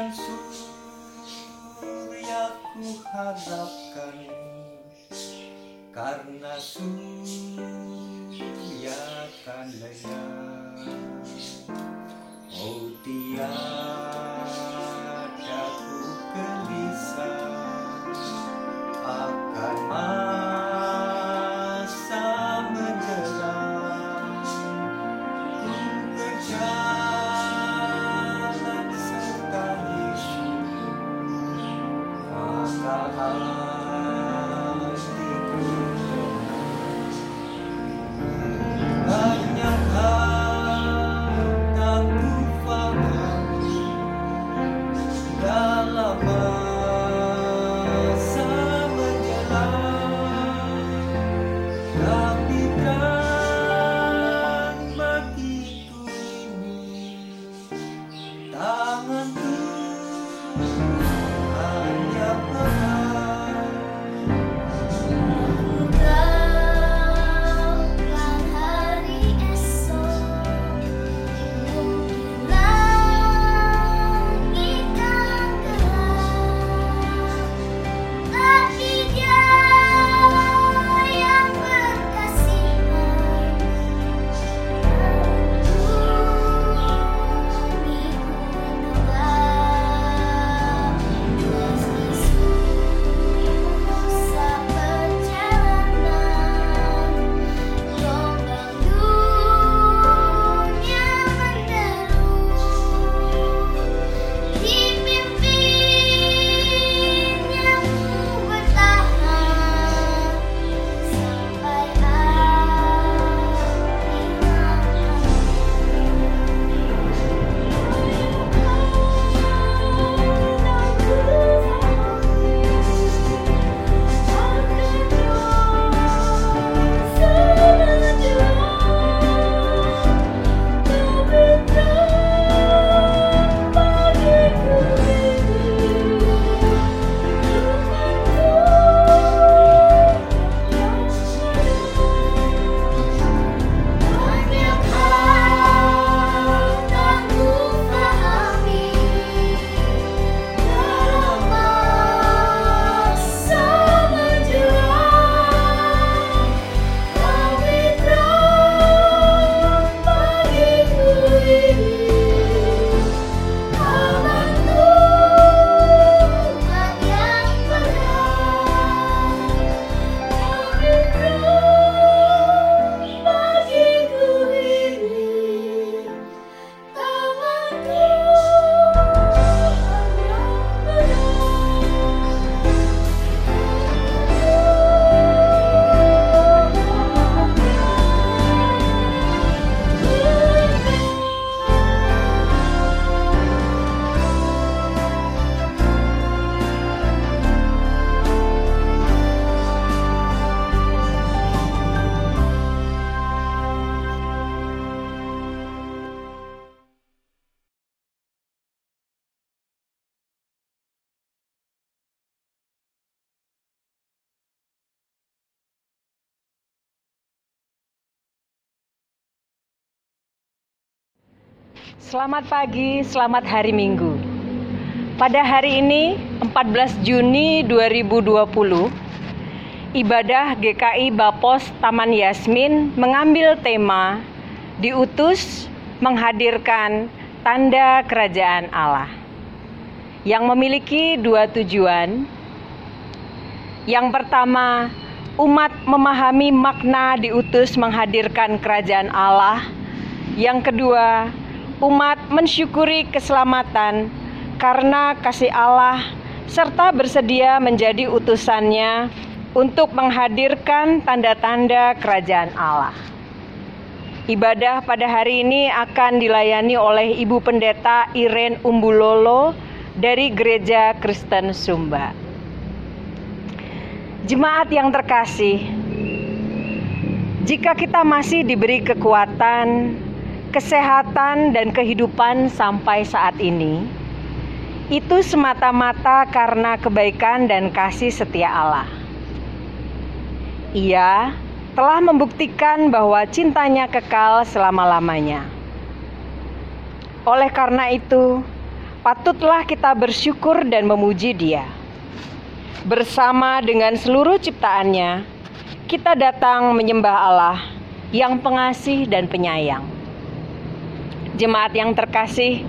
Bukan surya ku harapkan. Karena surya Selamat pagi, selamat hari Minggu. Pada hari ini, 14 Juni 2020, ibadah GKI Bapos Taman Yasmin mengambil tema diutus menghadirkan tanda kerajaan Allah yang memiliki dua tujuan. Yang pertama, umat memahami makna diutus menghadirkan kerajaan Allah. Yang kedua, umat mensyukuri keselamatan karena kasih Allah serta bersedia menjadi utusannya untuk menghadirkan tanda-tanda kerajaan Allah. Ibadah pada hari ini akan dilayani oleh Ibu Pendeta Iren Umbulolo dari Gereja Kristen Sumba. Jemaat yang terkasih, jika kita masih diberi kekuatan, kesehatan, dan kehidupan sampai saat ini, itu semata-mata karena kebaikan dan kasih setia Allah. Ia telah membuktikan bahwa cintanya kekal selama-lamanya. Oleh karena itu, patutlah kita bersyukur dan memuji Dia. Bersama dengan seluruh ciptaannya, kita datang menyembah Allah yang pengasih dan penyayang. Jemaat yang terkasih,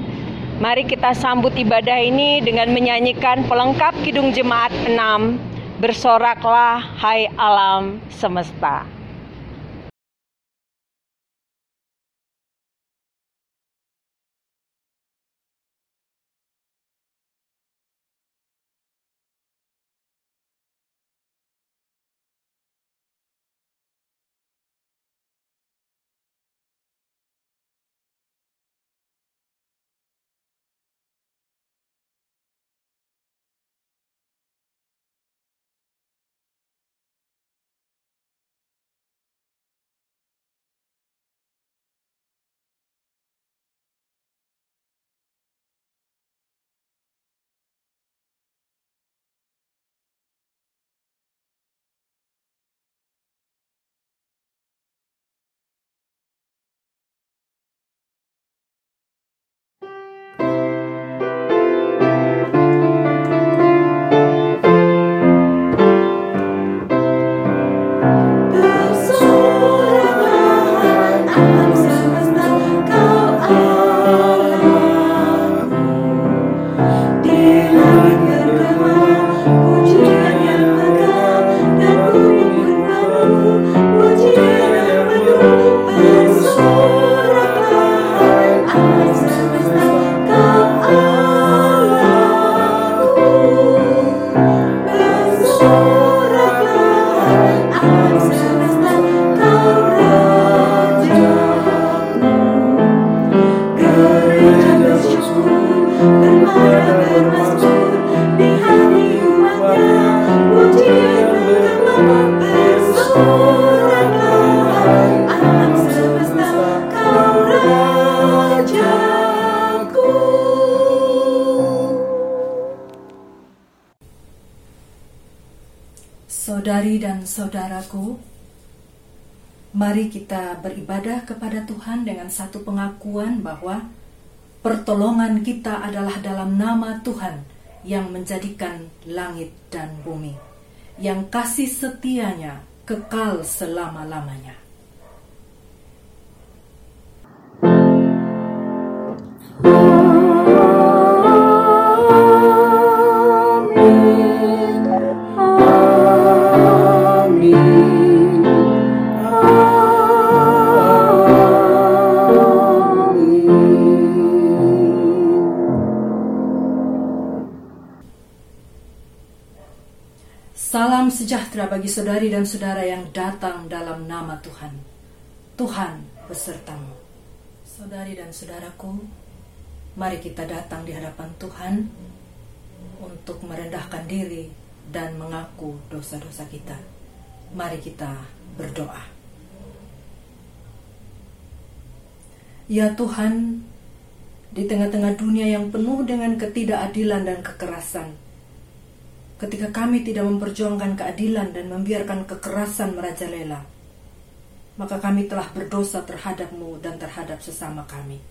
mari kita sambut ibadah ini dengan menyanyikan pelengkap Kidung Jemaat 6 Bersoraklah hai alam semesta. Satu pengakuan bahwa pertolongan kita adalah dalam nama Tuhan yang menjadikan langit dan bumi, yang kasih setianya kekal selama-lamanya. Bagi saudari dan saudara yang datang dalam nama Tuhan. Tuhan besertamu. Saudari dan saudaraku, mari kita datang di hadapan Tuhan untuk merendahkan diri dan mengaku dosa-dosa kita. Mari kita berdoa. Ya Tuhan, di tengah-tengah dunia yang penuh dengan ketidakadilan dan kekerasan, ketika kami tidak memperjuangkan keadilan dan membiarkan kekerasan merajalela, maka kami telah berdosa terhadap-Mu dan terhadap sesama kami.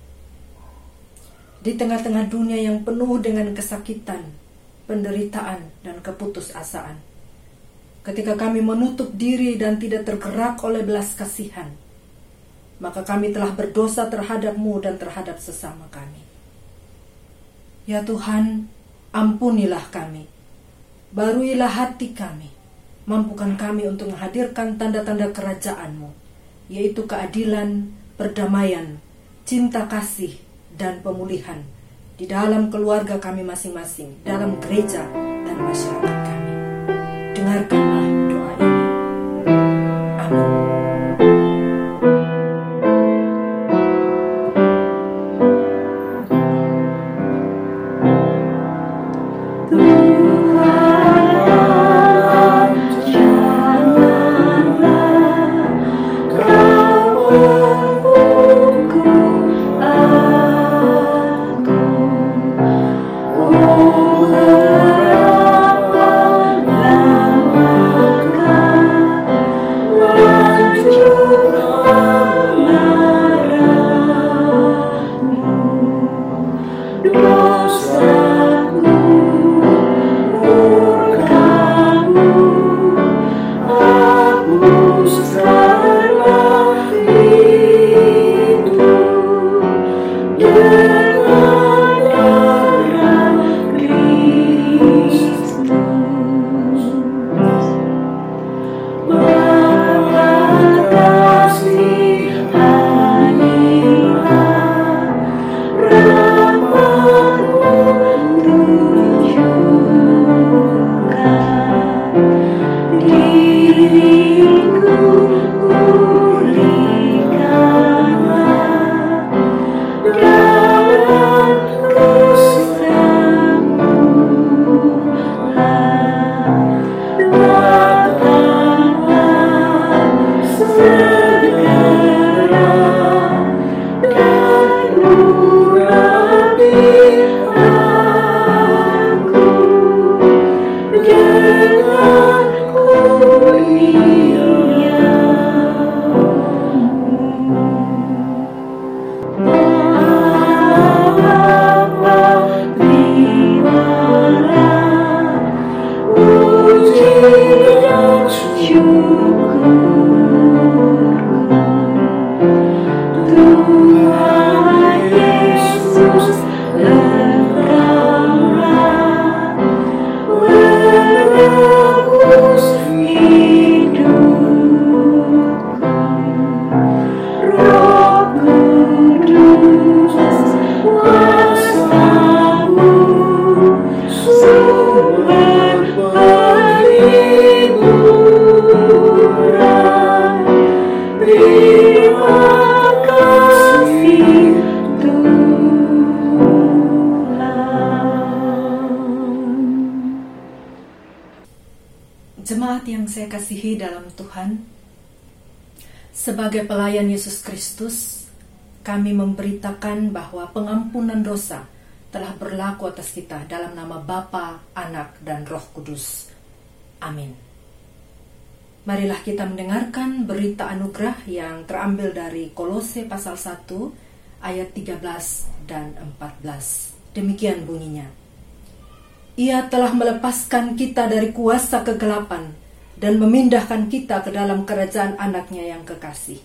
di tengah-tengah dunia yang penuh dengan kesakitan, penderitaan, dan keputusasaan. Ketika kami menutup diri dan tidak tergerak oleh belas kasihan, maka kami telah berdosa terhadapmu dan terhadap sesama kami. Ya Tuhan, ampunilah kami. Baruilah hati kami. Mampukan kami untuk menghadirkan tanda-tanda kerajaan-Mu, yaitu keadilan, perdamaian, cinta kasih, dan pemulihan di dalam keluarga kami masing-masing, dalam gereja dan masyarakat kami. Dengarkanlah atas kita dalam nama Bapa, Anak, dan Roh Kudus. Amin. Marilah kita mendengarkan berita anugerah yang terambil dari Kolose pasal 1 ayat 13 dan 14. Demikian bunyinya. Ia telah melepaskan kita dari kuasa kegelapan dan memindahkan kita ke dalam kerajaan anaknya yang kekasih.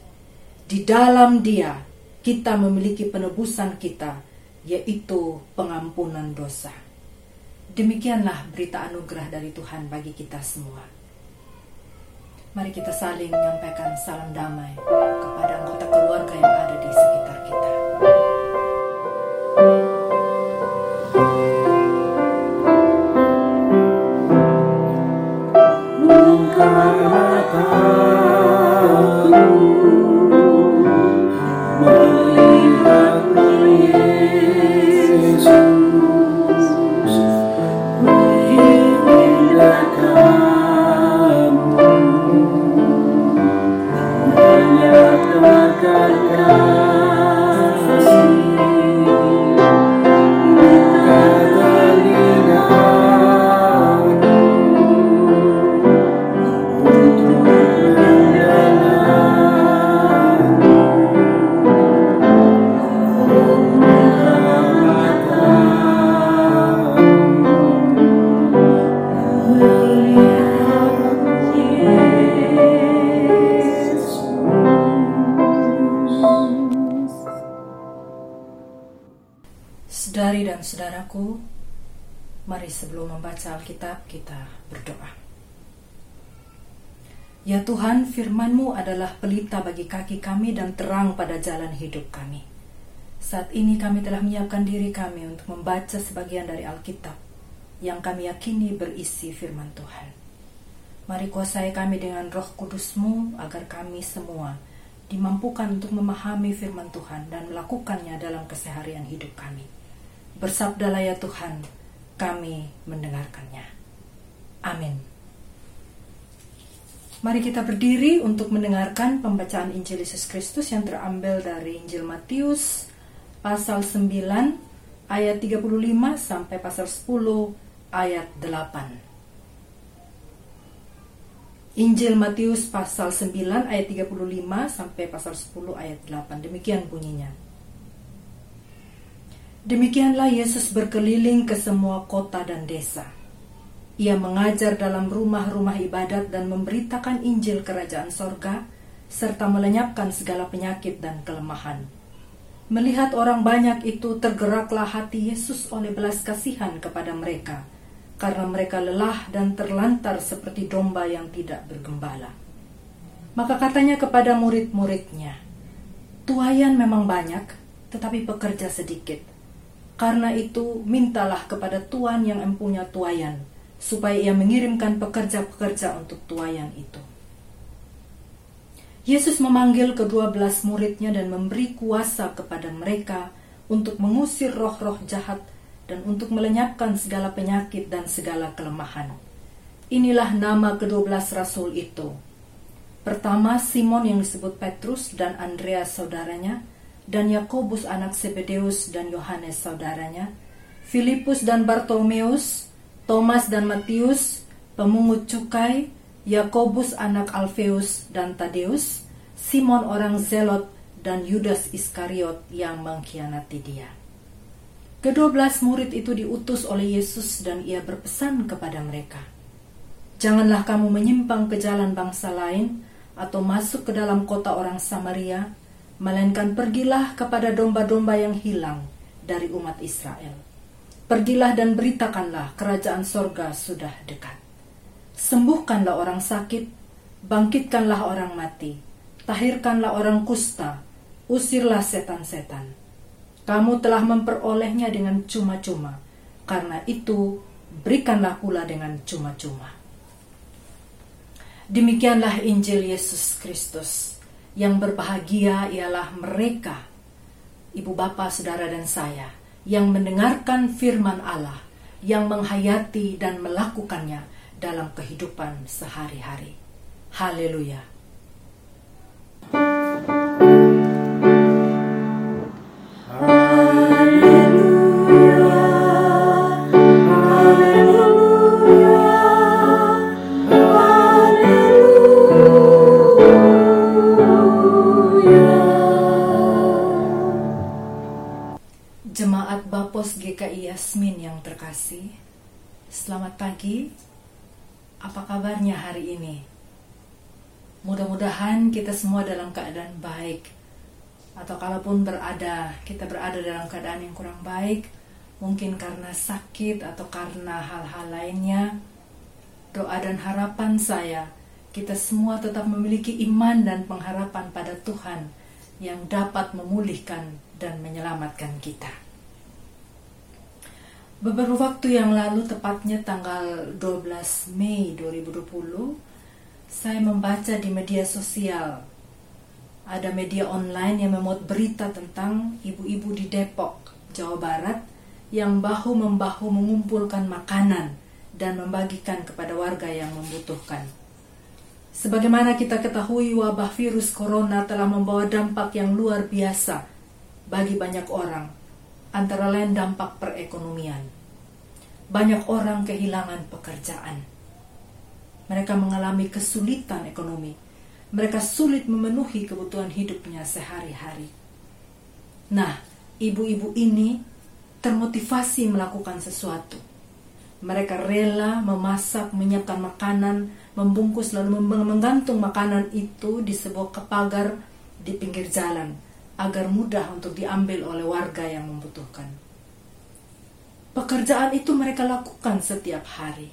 Di dalam dia kita memiliki penebusan kita, yaitu pengampunan dosa. Demikianlah berita anugerah dari Tuhan bagi kita semua. Mari kita saling menyampaikan salam damai kepada anggota keluarga yang ada di sekitar kita. Dan saudaraku, mari sebelum membaca Alkitab kita berdoa. Ya Tuhan, firman-Mu adalah pelita bagi kaki kami dan terang pada jalan hidup kami. Saat ini kami telah menyiapkan diri kami untuk membaca sebagian dari Alkitab yang kami yakini berisi firman Tuhan. Mari kuasai kami dengan roh kudus-Mu agar kami semua dimampukan untuk memahami firman Tuhan dan melakukannya dalam keseharian hidup kami. Bersabdalah ya Tuhan, kami mendengarkannya. Amin. Mari kita berdiri untuk mendengarkan pembacaan Injil Yesus Kristus yang terambil dari Injil Matius pasal 9 ayat 35 sampai pasal 10 ayat 8. Injil Matius pasal 9 ayat 35 sampai pasal 10 ayat 8. Demikian bunyinya. Demikianlah Yesus berkeliling ke semua kota dan desa. Ia mengajar dalam rumah-rumah ibadat dan memberitakan Injil kerajaan sorga, serta melenyapkan segala penyakit dan kelemahan. Melihat orang banyak itu, tergeraklah hati Yesus oleh belas kasihan kepada mereka, karena mereka lelah dan terlantar seperti domba yang tidak bergembala. Maka katanya kepada murid-muridnya, Tuayan memang banyak, tetapi pekerja sedikit. Karena itu, mintalah kepada Tuhan yang empunya tuayan, supaya ia mengirimkan pekerja-pekerja untuk tuayan itu. Yesus memanggil kedua belas muridnya dan memberi kuasa kepada mereka untuk mengusir roh-roh jahat dan untuk melenyapkan segala penyakit dan segala kelemahan. Inilah nama kedua belas rasul itu. Pertama, Simon yang disebut Petrus dan Andreas saudaranya, dan Yakobus anak Zebedeus dan Yohanes saudaranya, Filipus dan Bartolomeus, Thomas dan Matius, pemungut cukai, Yakobus anak Alfeus dan Tadeus, Simon orang Zelot dan Yudas Iskariot yang mengkhianati dia. Kedua belas murid itu diutus oleh Yesus dan ia berpesan kepada mereka, Janganlah kamu menyimpang ke jalan bangsa lain atau masuk ke dalam kota orang Samaria, melainkan pergilah kepada domba-domba yang hilang dari umat Israel. Pergilah dan beritakanlah kerajaan sorga sudah dekat. Sembuhkanlah orang sakit, bangkitkanlah orang mati, tahirkanlah orang kusta, usirlah setan-setan. Kamu telah memperolehnya dengan cuma-cuma, karena itu berikanlah pula dengan cuma-cuma. Demikianlah Injil Yesus Kristus. Yang berbahagia ialah mereka, ibu bapa, saudara, dan saya, yang mendengarkan firman Allah, yang menghayati dan melakukannya dalam kehidupan sehari-hari. Haleluya! Jemaat selamat pagi. Apa kabarnya hari ini? Mudah-mudahan kita semua dalam keadaan baik. Atau kalaupun berada, kita berada dalam keadaan yang kurang baik, mungkin karena sakit atau karena hal-hal lainnya. Doa dan harapan saya, kita semua tetap memiliki iman dan pengharapan pada Tuhan yang dapat memulihkan dan menyelamatkan kita. Beberapa waktu yang lalu, tepatnya tanggal 12 Mei 2020, saya membaca di media sosial. Ada media online yang memuat berita tentang ibu-ibu di Depok, Jawa Barat, yang bahu-membahu mengumpulkan makanan dan membagikan kepada warga yang membutuhkan. Sebagaimana kita ketahui, wabah virus corona telah membawa dampak yang luar biasa bagi banyak orang, antara lain dampak perekonomian. Banyak orang kehilangan pekerjaan. Mereka mengalami kesulitan ekonomi. Mereka sulit memenuhi kebutuhan hidupnya sehari-hari. Nah, ibu-ibu ini termotivasi melakukan sesuatu. Mereka rela memasak, menyiapkan makanan, membungkus lalu menggantung makanan itu di sebuah pagar di pinggir jalan agar mudah untuk diambil oleh warga yang membutuhkan. Pekerjaan itu mereka lakukan setiap hari.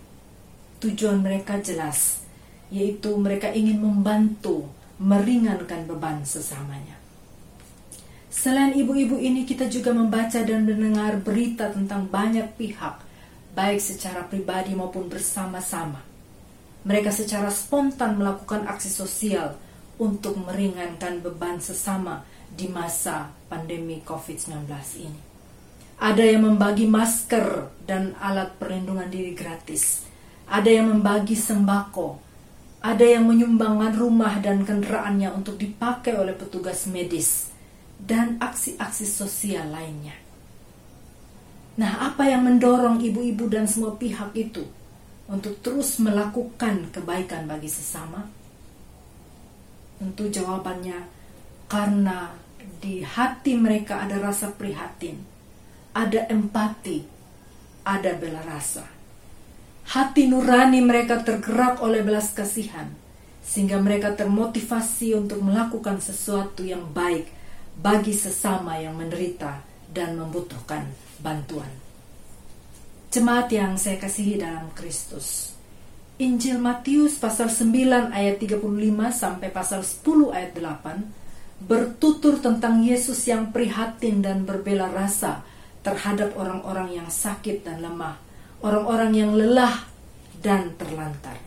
Tujuan mereka jelas, yaitu mereka ingin membantu meringankan beban sesamanya. Selain ibu-ibu ini, kita juga membaca dan mendengar berita tentang banyak pihak baik secara pribadi maupun bersama-sama. Mereka secara spontan melakukan aksi sosial untuk meringankan beban sesama di masa pandemi COVID-19 ini. Ada yang membagi masker dan alat perlindungan diri gratis. Ada yang membagi sembako. Ada yang menyumbangkan rumah dan kendaraannya untuk dipakai oleh petugas medis dan aksi-aksi sosial lainnya. Nah, apa yang mendorong ibu-ibu dan semua pihak itu untuk terus melakukan kebaikan bagi sesama? Tentu jawabannya karena di hati mereka ada rasa prihatin, ada empati, ada bela rasa. Hati nurani mereka tergerak oleh belas kasihan, sehingga mereka termotivasi untuk melakukan sesuatu yang baik bagi sesama yang menderita dan membutuhkan bantuan. Jemaat yang saya kasihi dalam Kristus. Injil Matius pasal 9 ayat 35 sampai pasal 10 ayat 8 bertutur tentang Yesus yang prihatin dan berbela rasa terhadap orang-orang yang sakit dan lemah, orang-orang yang lelah dan terlantar.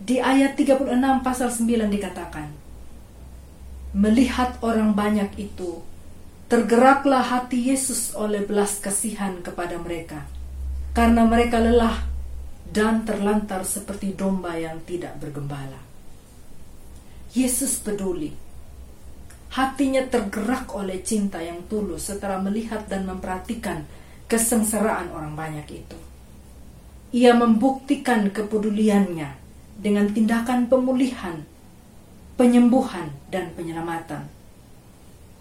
Di ayat 36 pasal 9 dikatakan, Melihat orang banyak itu, Tergeraklah hati Yesus oleh belas kasihan kepada mereka, karena mereka lelah dan terlantar seperti domba yang tidak bergembala. Yesus peduli. Hatinya tergerak oleh cinta yang tulus setelah melihat dan memperhatikan kesengsaraan orang banyak itu. Ia membuktikan kepeduliannya dengan tindakan pemulihan, penyembuhan, dan penyelamatan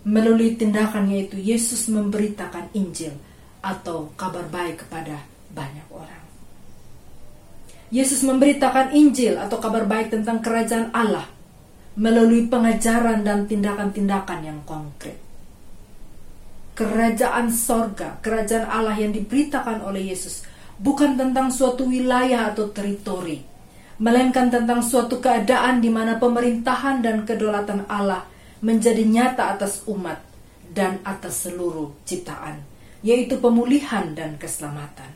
Melalui tindakannya itu Yesus memberitakan Injil atau kabar baik kepada banyak orang. Yesus memberitakan Injil atau kabar baik tentang kerajaan Allah melalui pengajaran dan tindakan-tindakan yang konkret. Kerajaan sorga, kerajaan Allah yang diberitakan oleh Yesus bukan tentang suatu wilayah atau teritori, melainkan tentang suatu keadaan di mana pemerintahan dan kedaulatan Allah menjadi nyata atas umat dan atas seluruh ciptaan, yaitu pemulihan dan keselamatan.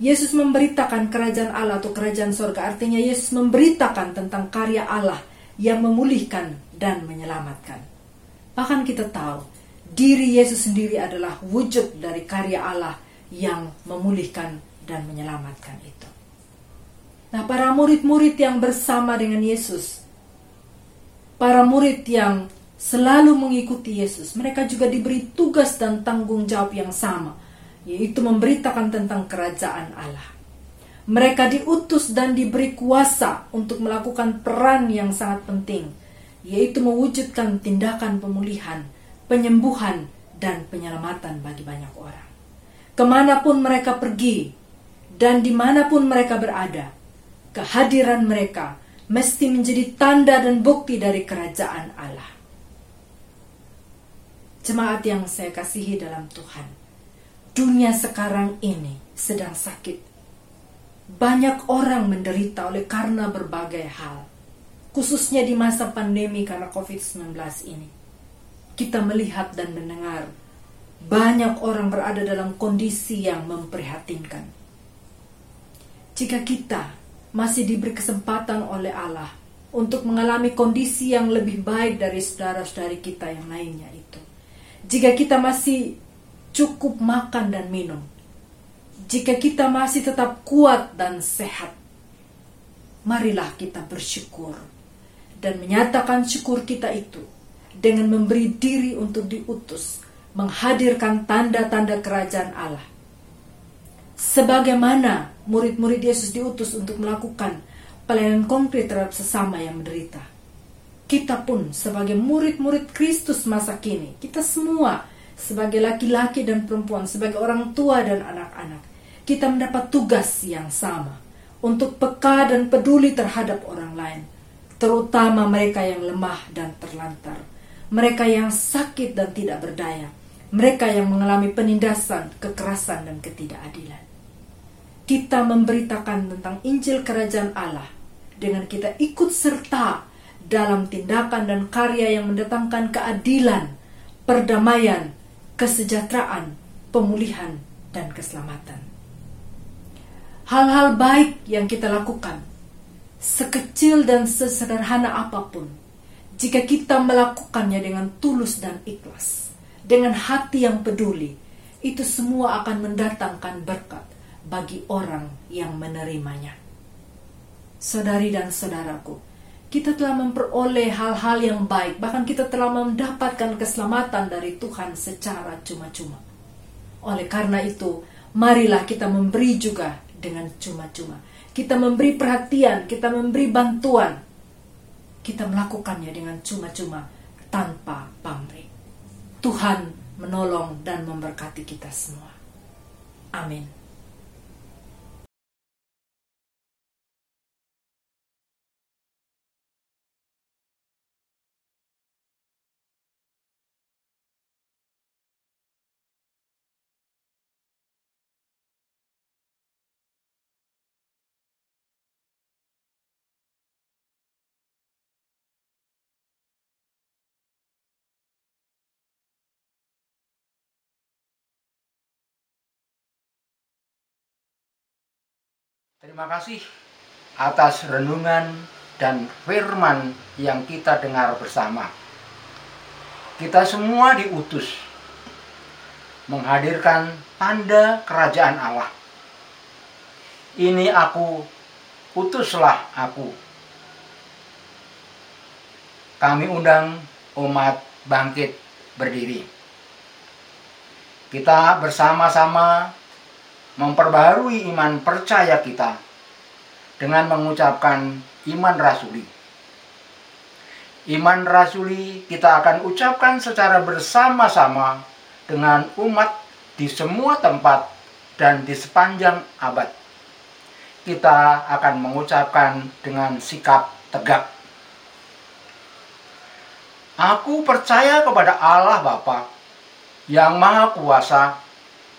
Yesus memberitakan kerajaan Allah atau kerajaan sorga, artinya Yesus memberitakan tentang karya Allah yang memulihkan dan menyelamatkan. Bahkan kita tahu, diri Yesus sendiri adalah wujud dari karya Allah yang memulihkan dan menyelamatkan itu. Nah, para murid-murid yang bersama dengan Yesus para murid yang selalu mengikuti Yesus, mereka juga diberi tugas dan tanggung jawab yang sama, yaitu memberitakan tentang kerajaan Allah. Mereka diutus dan diberi kuasa untuk melakukan peran yang sangat penting, yaitu mewujudkan tindakan pemulihan, penyembuhan, dan penyelamatan bagi banyak orang. Ke mana pun mereka pergi dan di mana pun mereka berada, kehadiran mereka mesti menjadi tanda dan bukti dari kerajaan Allah. Jemaat yang saya kasihi dalam Tuhan, dunia sekarang ini sedang sakit. Banyak orang menderita oleh karena berbagai hal, khususnya di masa pandemi karena COVID-19 ini. Kita melihat dan mendengar banyak orang berada dalam kondisi yang memprihatinkan. Jika kita masih diberi kesempatan oleh Allah untuk mengalami kondisi yang lebih baik dari saudara-saudari kita yang lainnya itu. Jika kita masih cukup makan dan minum, jika kita masih tetap kuat dan sehat, marilah kita bersyukur dan menyatakan syukur kita itu dengan memberi diri untuk diutus, menghadirkan tanda-tanda kerajaan Allah sebagaimana murid-murid Yesus diutus untuk melakukan pelayanan konkret terhadap sesama yang menderita. Kita pun sebagai murid-murid Kristus masa kini, kita semua sebagai laki-laki dan perempuan, sebagai orang tua dan anak-anak, kita mendapat tugas yang sama untuk peka dan peduli terhadap orang lain, terutama mereka yang lemah dan terlantar, mereka yang sakit dan tidak berdaya, mereka yang mengalami penindasan, kekerasan, dan ketidakadilan. Kita memberitakan tentang Injil Kerajaan Allah dengan kita ikut serta dalam tindakan dan karya yang mendatangkan keadilan, perdamaian, kesejahteraan, pemulihan, dan keselamatan. Hal-hal baik yang kita lakukan, sekecil dan sesederhana apa pun, jika kita melakukannya dengan tulus dan ikhlas, dengan hati yang peduli, itu semua akan mendatangkan berkat bagi orang yang menerimanya. Saudari dan saudaraku, kita telah memperoleh hal-hal yang baik, bahkan kita telah mendapatkan keselamatan dari Tuhan secara cuma-cuma. Oleh karena itu, marilah kita memberi juga dengan cuma-cuma. Kita memberi perhatian, kita memberi bantuan. Kita melakukannya dengan cuma-cuma tanpa pamrih. Tuhan menolong dan memberkati kita semua. Amin. Terima kasih atas renungan dan firman yang kita dengar bersama. Kita semua diutus menghadirkan tanda kerajaan Allah. Ini aku, utuslah aku. Kami undang umat bangkit berdiri. Kita bersama-sama memperbarui iman percaya kita dengan mengucapkan iman rasuli. Iman rasuli kita akan ucapkan secara bersama-sama dengan umat di semua tempat dan di sepanjang abad. Kita akan mengucapkan dengan sikap tegak. Aku percaya kepada Allah Bapa yang Maha Kuasa,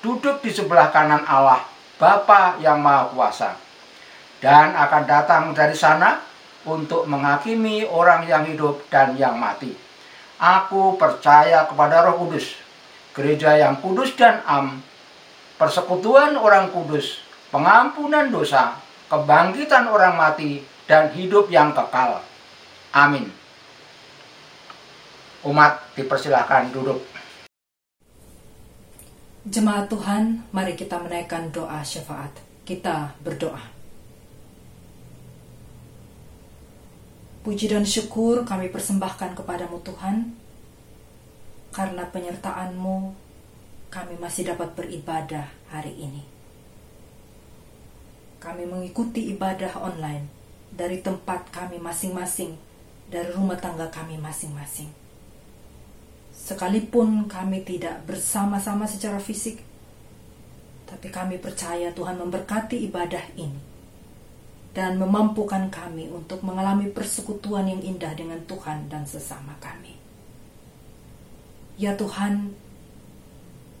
duduk di sebelah kanan Allah, Bapa yang Maha Kuasa. Dan akan datang dari sana untuk menghakimi orang yang hidup dan yang mati. Aku percaya kepada Roh Kudus, gereja yang kudus dan am, persekutuan orang kudus, pengampunan dosa, kebangkitan orang mati, dan hidup yang kekal. Amin. Umat dipersilahkan duduk. Jemaat Tuhan, mari kita menaikkan doa syafaat. Kita berdoa. Puji dan syukur kami persembahkan kepadamu Tuhan, karena penyertaan-Mu kami masih dapat beribadah hari ini. Kami mengikuti ibadah online dari tempat kami masing-masing, dari rumah tangga kami masing-masing. Sekalipun kami tidak bersama-sama secara fisik, tapi kami percaya Tuhan memberkati ibadah ini dan memampukan kami untuk mengalami persekutuan yang indah dengan Tuhan dan sesama kami. Ya Tuhan,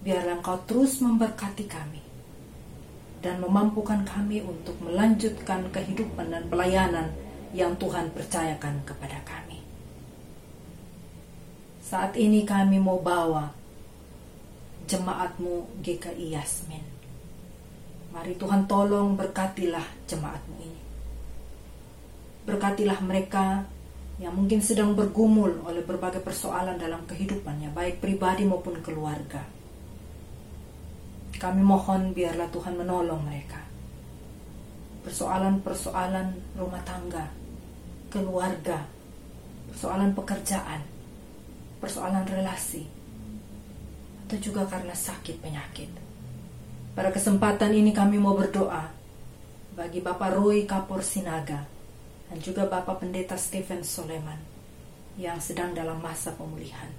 biarlah Engkau terus memberkati kami dan memampukan kami untuk melanjutkan kehidupan dan pelayanan yang Tuhan percayakan kepada kami. Saat ini kami mau bawa jemaatmu GKI Yasmin. Mari Tuhan tolong berkatilah jemaatmu ini. Berkatilah mereka yang mungkin sedang bergumul oleh berbagai persoalan dalam kehidupannya, baik pribadi maupun keluarga. Kami mohon biarlah Tuhan menolong mereka. persoalan-persoalan rumah tangga, keluarga, persoalan pekerjaan, persoalan relasi, atau juga karena sakit penyakit. Pada kesempatan ini kami mau berdoa bagi Bapak Roy Kapur Sinaga dan juga Bapak Pendeta Stephen Soleman yang sedang dalam masa pemulihan.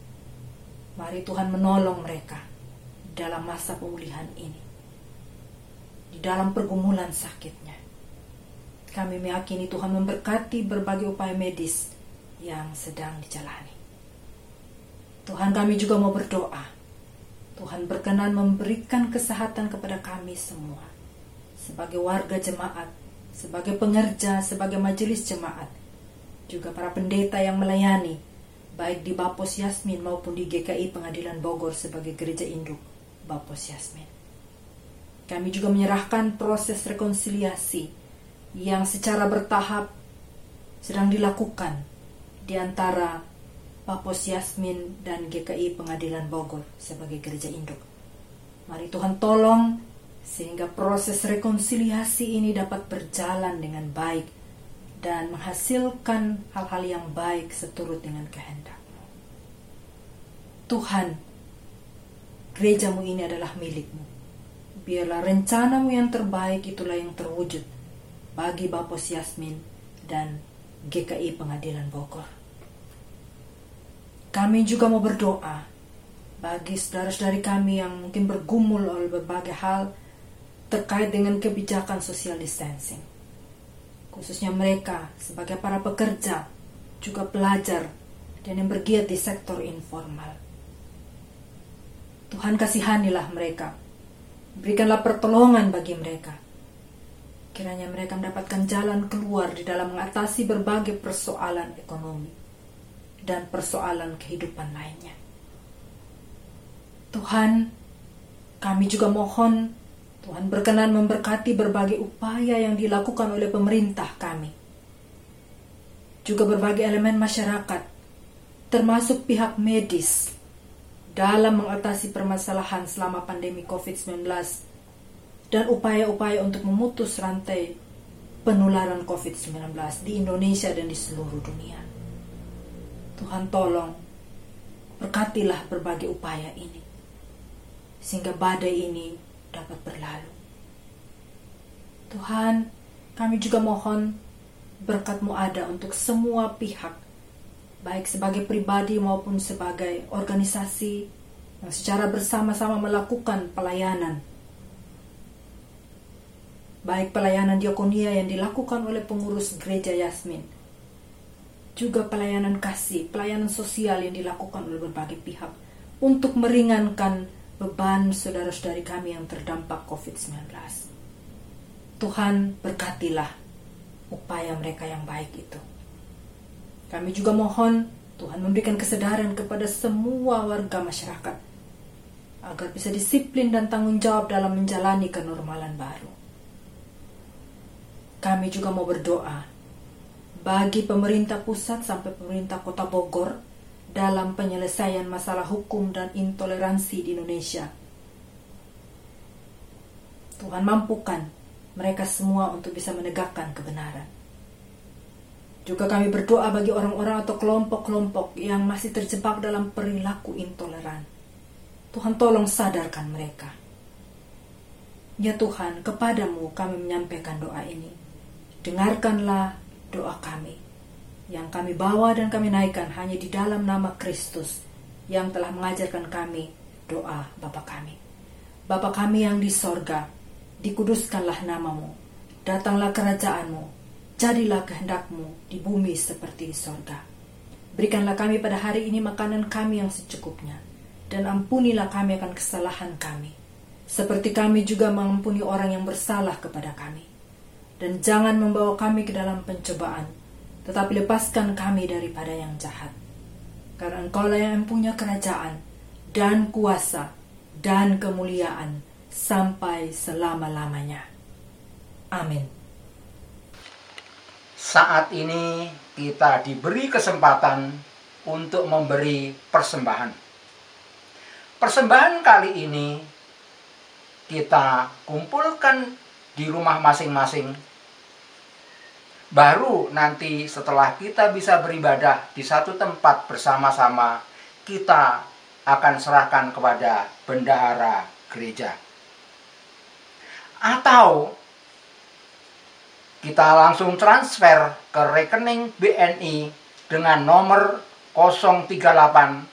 Mari Tuhan menolong mereka dalam masa pemulihan ini. Di dalam pergumulan sakitnya. Kami meyakini Tuhan memberkati berbagai upaya medis yang sedang dijalani. Tuhan kami juga mau berdoa. Tuhan berkenan memberikan kesehatan kepada kami semua. Sebagai warga jemaat, sebagai pengerja, sebagai majelis jemaat. Juga para pendeta yang melayani, baik di Bapos Yasmin maupun di GKI Pengadilan Bogor sebagai gereja induk Bapos Yasmin. Kami juga menyerahkan proses rekonsiliasi yang secara bertahap sedang dilakukan di antara Papos Yasmin dan GKI Pengadilan Bogor sebagai gereja induk. Mari Tuhan tolong sehingga proses rekonsiliasi ini dapat berjalan dengan baik dan menghasilkan hal-hal yang baik seturut dengan kehendak. Tuhan, gerejamu ini adalah milikmu. Biarlah rencanamu yang terbaik itulah yang terwujud bagi Bapos Yasmin dan GKI Pengadilan Bogor. Kami juga mau berdoa bagi saudara-saudari kami yang mungkin bergumul oleh berbagai hal terkait dengan kebijakan social distancing. Khususnya mereka sebagai para pekerja, juga pelajar, dan yang bergiat di sektor informal. Tuhan kasihanilah mereka. Berikanlah pertolongan bagi mereka. Kiranya mereka mendapatkan jalan keluar di dalam mengatasi berbagai persoalan ekonomi dan persoalan kehidupan lainnya. Tuhan, kami juga mohon Tuhan berkenan memberkati berbagai upaya yang dilakukan oleh pemerintah kami. Juga berbagai elemen masyarakat, termasuk pihak medis, dalam mengatasi permasalahan selama pandemi COVID-19 dan upaya-upaya untuk memutus rantai penularan COVID-19 di Indonesia dan di seluruh dunia. Tuhan tolong, berkatilah berbagai upaya ini, sehingga badai ini dapat berlalu. Tuhan, kami juga mohon berkatmu ada untuk semua pihak, baik sebagai pribadi maupun sebagai organisasi yang secara bersama-sama melakukan pelayanan. Baik pelayanan diakonia yang dilakukan oleh pengurus gereja Yasmin, juga pelayanan kasih, pelayanan sosial yang dilakukan oleh berbagai pihak untuk meringankan beban saudara-saudari kami yang terdampak COVID-19. Tuhan berkatilah upaya mereka yang baik itu. Kami juga mohon Tuhan memberikan kesadaran kepada semua warga masyarakat agar bisa disiplin dan tanggung jawab dalam menjalani kenormalan baru. Kami juga mau berdoa bagi pemerintah pusat sampai pemerintah kota Bogor dalam penyelesaian masalah hukum dan intoleransi di Indonesia. Tuhan mampukan mereka semua untuk bisa menegakkan kebenaran. Juga kami berdoa bagi orang-orang atau kelompok-kelompok yang masih terjebak dalam perilaku intoleran. Tuhan tolong sadarkan mereka. Ya Tuhan, kepadamu kami menyampaikan doa ini. Dengarkanlah doa kami yang kami bawa dan kami naikkan hanya di dalam nama Kristus yang telah mengajarkan kami doa Bapa kami. Bapa kami yang di sorga, dikuduskanlah namamu, datanglah kerajaanmu, jadilah kehendakmu di bumi seperti di sorga. Berikanlah kami pada hari ini makanan kami yang secukupnya, dan ampunilah kami akan kesalahan kami, seperti kami juga mengampuni orang yang bersalah kepada kami. Dan jangan membawa kami ke dalam pencobaan, tetapi lepaskan kami daripada yang jahat. Karena engkaulah yang punya kerajaan dan kuasa dan kemuliaan sampai selama-lamanya. Amin. Saat ini kita diberi kesempatan untuk memberi persembahan. Persembahan kali ini kita kumpulkan di rumah masing-masing Baru nanti setelah kita bisa beribadah di satu tempat bersama-sama, kita akan serahkan kepada bendahara gereja. Atau kita langsung transfer ke rekening BNI dengan nomor 038 104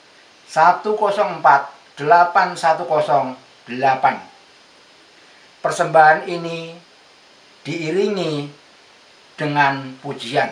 8108. Persembahan ini diiringi dengan pujian.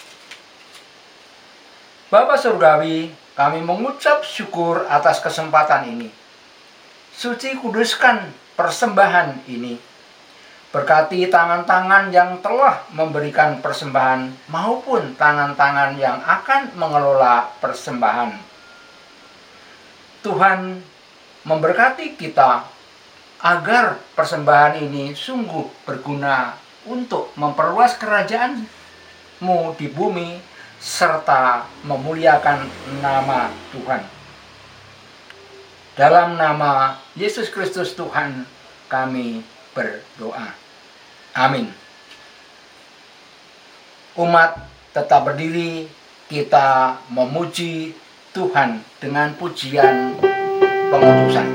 Bapak Surgawi, kami mengucap syukur atas kesempatan ini. Suci kuduskan persembahan ini. Berkati tangan-tangan yang telah memberikan persembahan maupun tangan-tangan yang akan mengelola persembahan. Tuhan memberkati kita agar persembahan ini sungguh berguna untuk memperluas kerajaanmu di bumi serta memuliakan nama Tuhan. Dalam nama Yesus Kristus Tuhan kami berdoa. Amin. Umat tetap berdiri, kita memuji Tuhan dengan pujian pengutusan.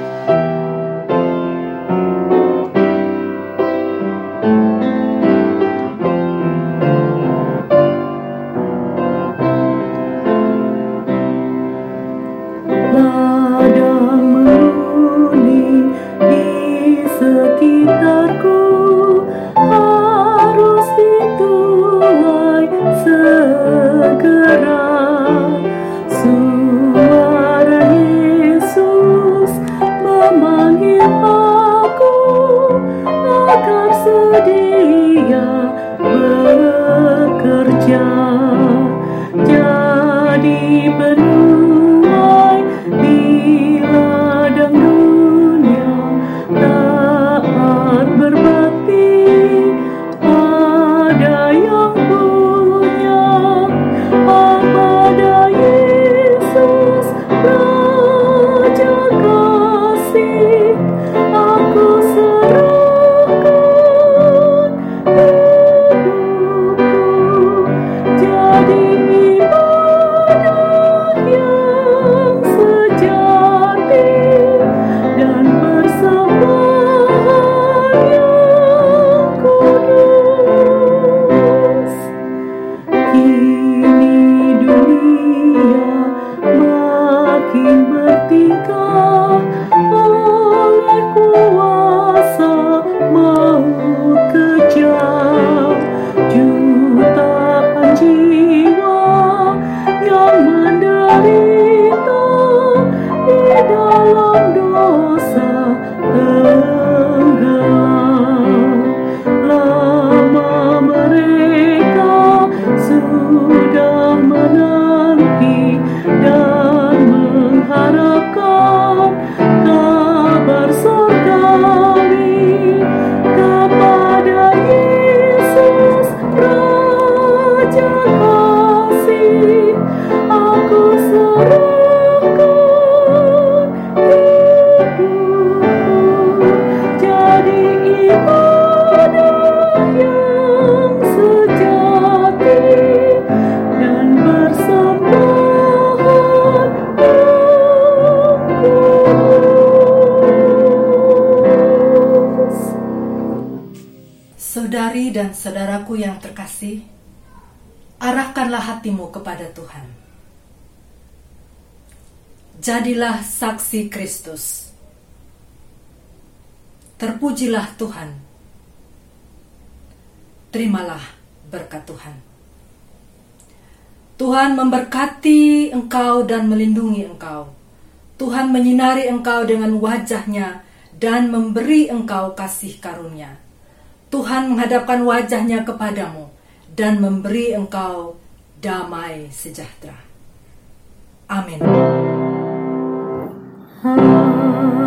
Saksi Kristus. Terpujilah Tuhan. Terimalah berkat Tuhan. Tuhan memberkati engkau dan melindungi engkau. Tuhan menyinari engkau dengan wajahnya dan memberi engkau kasih karunia. Tuhan menghadapkan wajahnya kepadamu dan memberi engkau damai sejahtera. Amin. Haleluya,